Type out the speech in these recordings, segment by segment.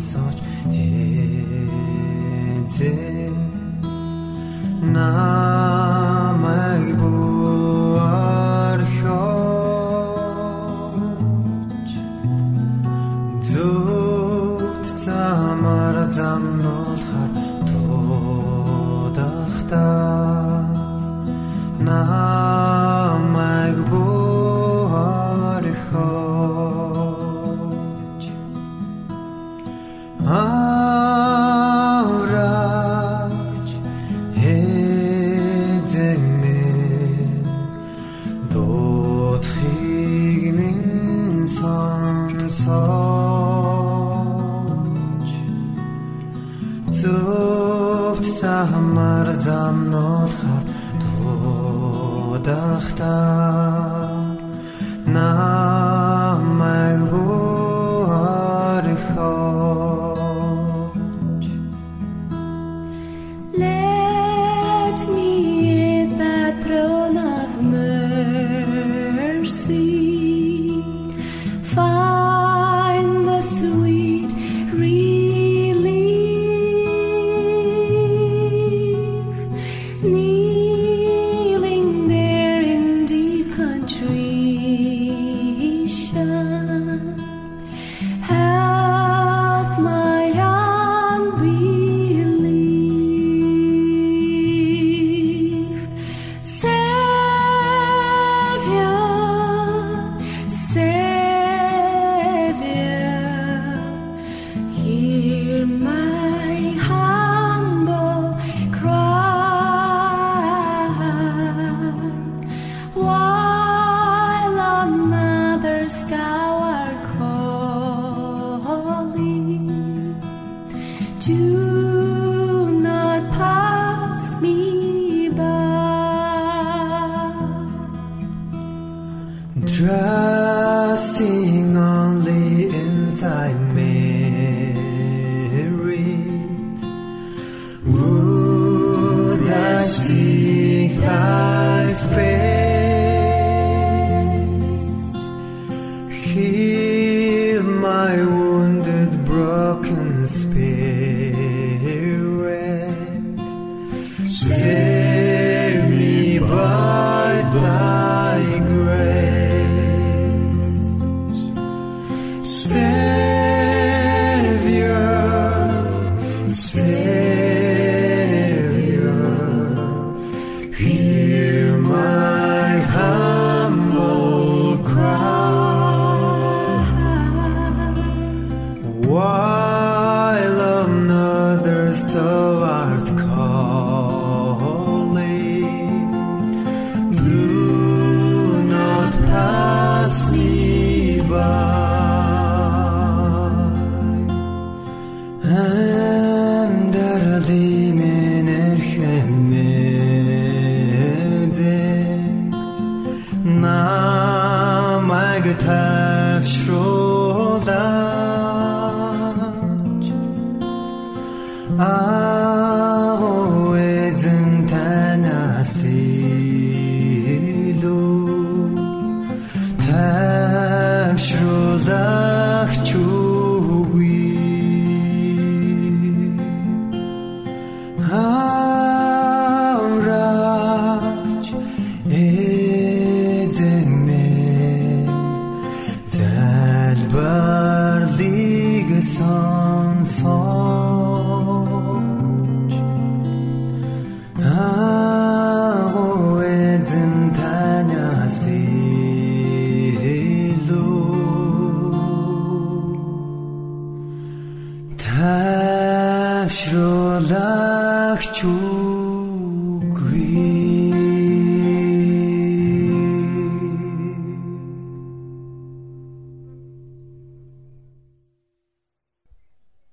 Намайг тавшруулаа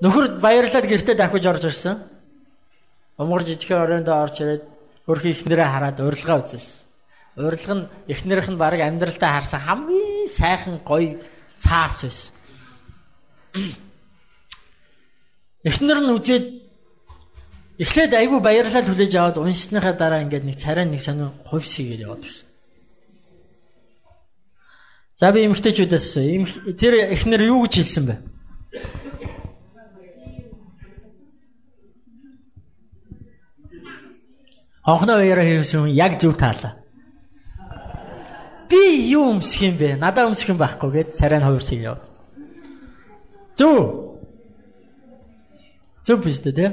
Нөхөр баярлаад гэртээ дахиж орж ирсэн. Умгар жижигхэн оройндоо орж ирээд хөрхи ихнэрээ хараад урилга үзсэн. Урилга нь ихнэрийнх нь баг амьдралдаа харсан хамгийн сайхан гоё цаарс байсан. Эхнэр нь үзээд эхлээд айгүй баярлал хүлээж аваад уншсныхаа дараа ингээд нэг царай нэг сонио хувьсгээд яваад гисэн. За би эмгтээчүүдээс тэр эхнэр юу гэж хэлсэн бэ? Хонхноо уяраа хийсэн яг зөв таалаа. Би юу өмсөх юм бэ? Надаа өмсөх юм байхгүй гэд царай нь хувирсыг яваад. Зөв. Зөв биш үү те?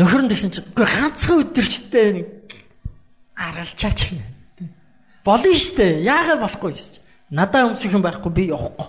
Нөхөр нь тэгсэн чинь үгүй ганцхан өдөрчтэй нэг аргалчаач юм. Болно штэ. Яагаад болохгүй гэж. Надаа өмсөх юм байхгүй би явахгүй.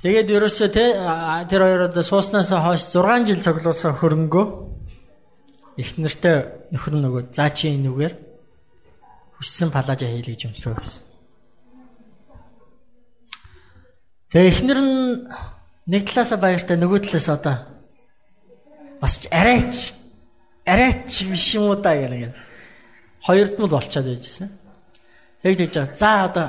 Тэгээд ерөөсөө те тэр хоёроо сууснаас хойш 6 жил цуглуулсан хөрөнгөө их нэртэй нөхөр нөгөө заа чи энүүгээр хүссэн палажа хийлээ гэж өмсрөө гэсэн. Тэгээ эхнэр нь нэг талаасаа баяртай нөгөө талаас одоо бас арайч арайч биш юм уу та гэх. Хоёрд нь л болчиход байжсэн. Яг тэгж байгаа. За одоо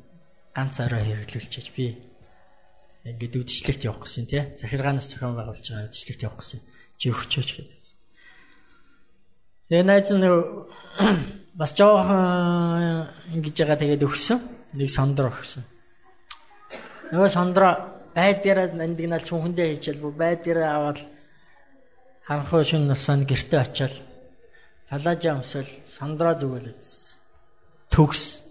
ганц орой хэрэглүүлчихэж би ингээд үдшилтэд явах гэсэн тий. Захиргаанаас зохион байгуулж байгаа үдшилтэд явах гэсэн. Чи өгчөөч гэдэг. Тэгээ найз нь бас жоохон ингэж байгаа тэгээд өгсөн. Нэг сондро өгсөн. Нөгөө сондро байдгаараа нандинал чүнхэндээ хийчихэл бүр байдгаараа аваад ханхуу шин насанд гэрте очиад палажа өмсөл сондро зүгэлэжсэн. Төгс.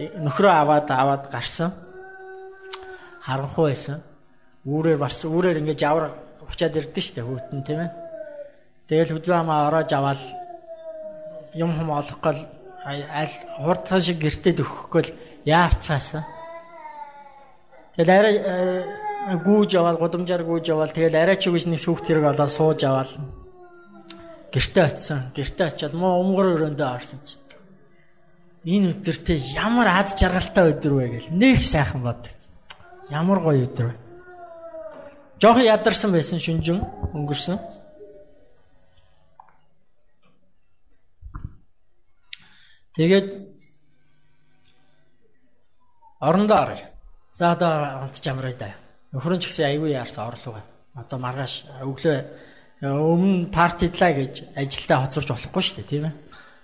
Нөхрөө аваад аваад гарсан. Харанхуй байсан. Үүрээр бас үүрээр ингэж авар учаад ирдэ штэ хүүтэн тийм ээ. Тэгэл хүзүү хамаа ороож аваад юм хум олохгүй аль хурдхан шиг гэртээ өгөхгүй л яарцаасан. Тэгэл арай э, гүүж аваад гудамжаар гүүж аваад тэгэл арай ч үгүйс нэг сүхт хэрэг олоо сууж аваад гэртээ очисон. Гэртээ очиад муу өмгөр өрөөндөө орсон чи. Энэ өдөртөө ямар аз жаргалтай өдөр вэ гэл нэг сайхан боддог. Ямар гоё өдөр вэ. Жохон ядарсан байсан шүнжин өнгөрсөн. Тэгээд орондоо оръё. За одоо унтж амраа да. Нөхөр нь ч гэсэн аягүй яарсан орлого. Одоо маргааш өглөө өмнө партидлаа гэж ажилдаа хоцорч болохгүй шүү дээ тийм ээ.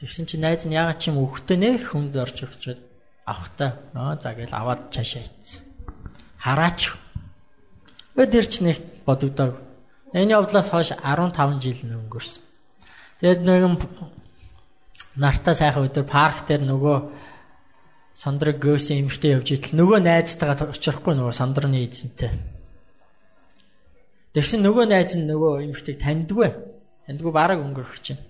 Тэгсэн чи найз нь ягаад ч юм өгтөө нэх хүнд орж өгчөөд авахта нөө за гээл аваад цаашаа ийцсэн. Хараач. Өө тэр ч нэг бодогдоог. Энэ явдлаас хойш 15 жил өнгөрсөн. Тэгээд нэгэн нартаа сайхан өдөр парк дээр нөгөө сандраг гөөсөн эмхтэй явж итэл нөгөө найзтайгаа очихгүй нөгөө сандрны эзэнтэй. Тэгсэн нөгөө найз нь нөгөө эмхтэйг таньдгүй. Таньдгүй бараг өнгөрөх чинь.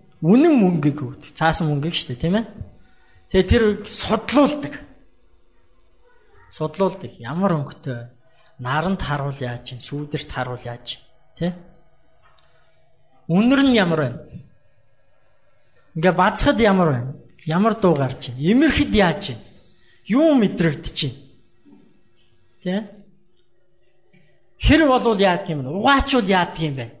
үнэн мөнгөийг өгдөг. Цаасан мөнгөийг шүү дээ, тийм ээ. Тэгээ тэр судлуулдаг. Судлуулдаг. Ямар өнгөтэй наранд харуул яаж чинь, сүүдэрт харуул яаж чинь, тий? Үнэр нь ямар байна? Ингээ бацхад ямар байна? Ямар дуу гарч чинь? Имэрхэд яаж чинь? Юу мэдрэгдэж чинь? Тий? Хэр болвол яадаг юм бэ? Угаачвал яадаг юм бэ?